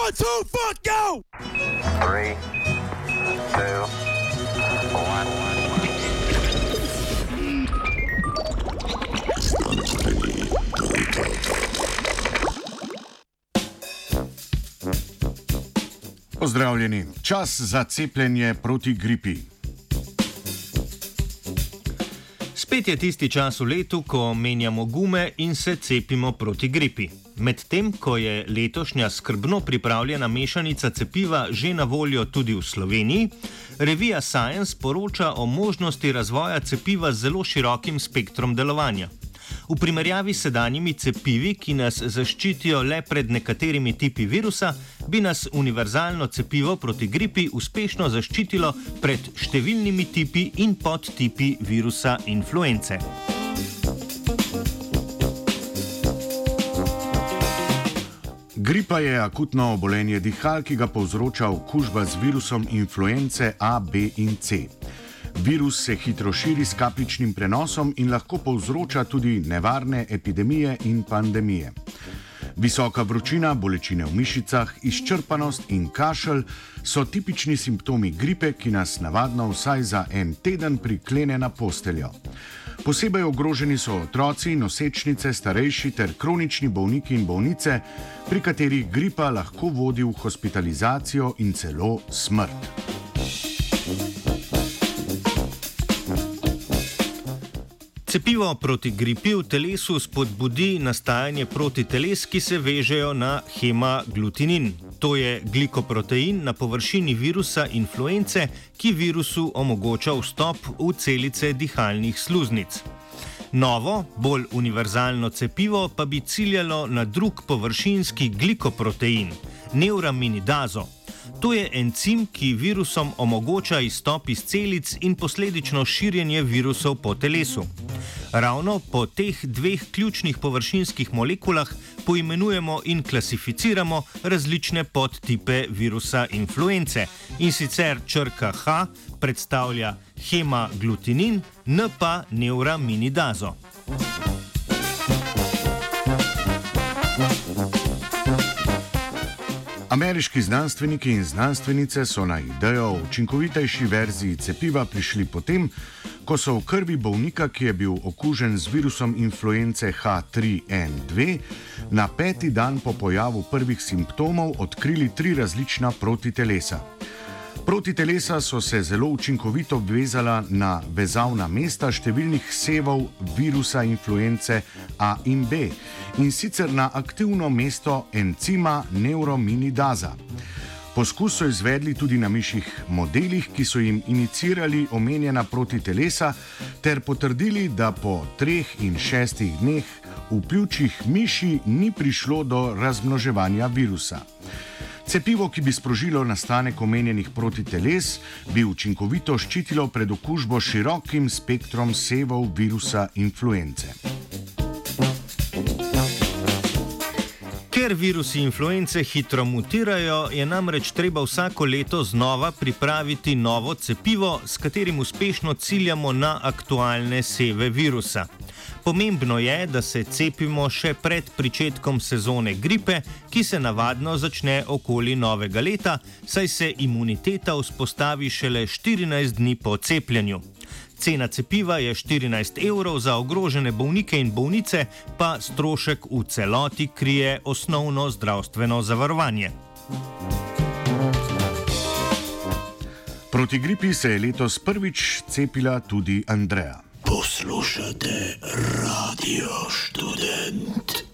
One, two, fuck, go! Three, two, one. Pozdravljeni, čas za cepljenje proti gripi. Spet je tisti čas v letu, ko menjamo gume in se cepimo proti gripi. Medtem ko je letošnja skrbno pripravljena mešanica cepiva že na voljo tudi v Sloveniji, revija Science poroča o možnosti razvoja cepiva z zelo širokim spektrom delovanja. V primerjavi s sedanjimi cepivi, ki nas zaščitijo le pred nekaterimi tipi virusa, bi nas univerzalno cepivo proti gripi uspešno zaščitilo pred številnimi tipi in podtipi virusa influence. Gripa je akutno obolenje dihal, ki ga povzroča okužba z virusom influence A, B in C. Virus se hitro širi s kapljičnim prenosom in lahko povzroča tudi nevarne epidemije in pandemije. Visoka vročina, bolečine v mišicah, izčrpanost in kašelj so tipični simptomi gripe, ki nas navadno vsaj za en teden priklene na posteljo. Posebej ogroženi so otroci, nosečnice, starejši ter kronični bolniki in bolnice, pri katerih gripa lahko vodi v hospitalizacijo in celo smrt. Cepivo proti gripi v telesu spodbudi nastajanje protiteles, ki se vežejo na hemaglutinin. To je glikoprotein na površini virusa influence, ki virusu omogoča vstop v celice dihalnih sluznic. Novo, bolj univerzalno cepivo pa bi ciljalo na drug površinski glikoprotein, neuraminidazo. To je encim, ki virusom omogoča izstop iz celic in posledično širjenje virusov po telesu. Ravno po teh dveh ključnih površinskih molekulah poimenujemo in klasificiramo različne podtipe virusa influence. In sicer črka H predstavlja hemaglutinin, N pa neuraminidazo. Ameriški znanstveniki in znanstvenice so na idejo o učinkovitejši verziji cepiva prišli potem, ko so v krvi bolnika, ki je bil okužen z virusom influence H3N2, na peti dan po pojavu prvih simptomov odkrili tri različna protitelesa. Protitelesa so se zelo učinkovito vezala na vezavna mesta številnih sevov virusa influence A in B in sicer na aktivno mesto encima neurominidaza. Poskus so izvedli tudi na miših modelih, ki so jim inicirali omenjena protitelesa, ter potrdili, da po treh in šestih dneh v pljučih miši ni prišlo do razmnoževanja virusa. Cepivo, ki bi sprožilo nastanek omenjenih protiteles, bi učinkovito ščitilo pred okužbo širokim spektrom sevov virusa influence. Ker virusi influence hitro mutirajo, je namreč treba vsako leto znova pripraviti novo cepivo, s katerim uspešno ciljamo na aktualne seve virusa. Pomembno je, da se cepimo še pred začetkom sezone gripe, ki se navadno začne okoli novega leta, saj se imuniteta vzpostavi šele 14 dni po cepljenju. Cena cepiva je 14 evrov, za ogrožene bolnike in bolnice pa strošek v celoti krije osnovno zdravstveno zavarovanje. Proti gripi se je letos prvič cepila tudi Andreja. Poslušate radio študent.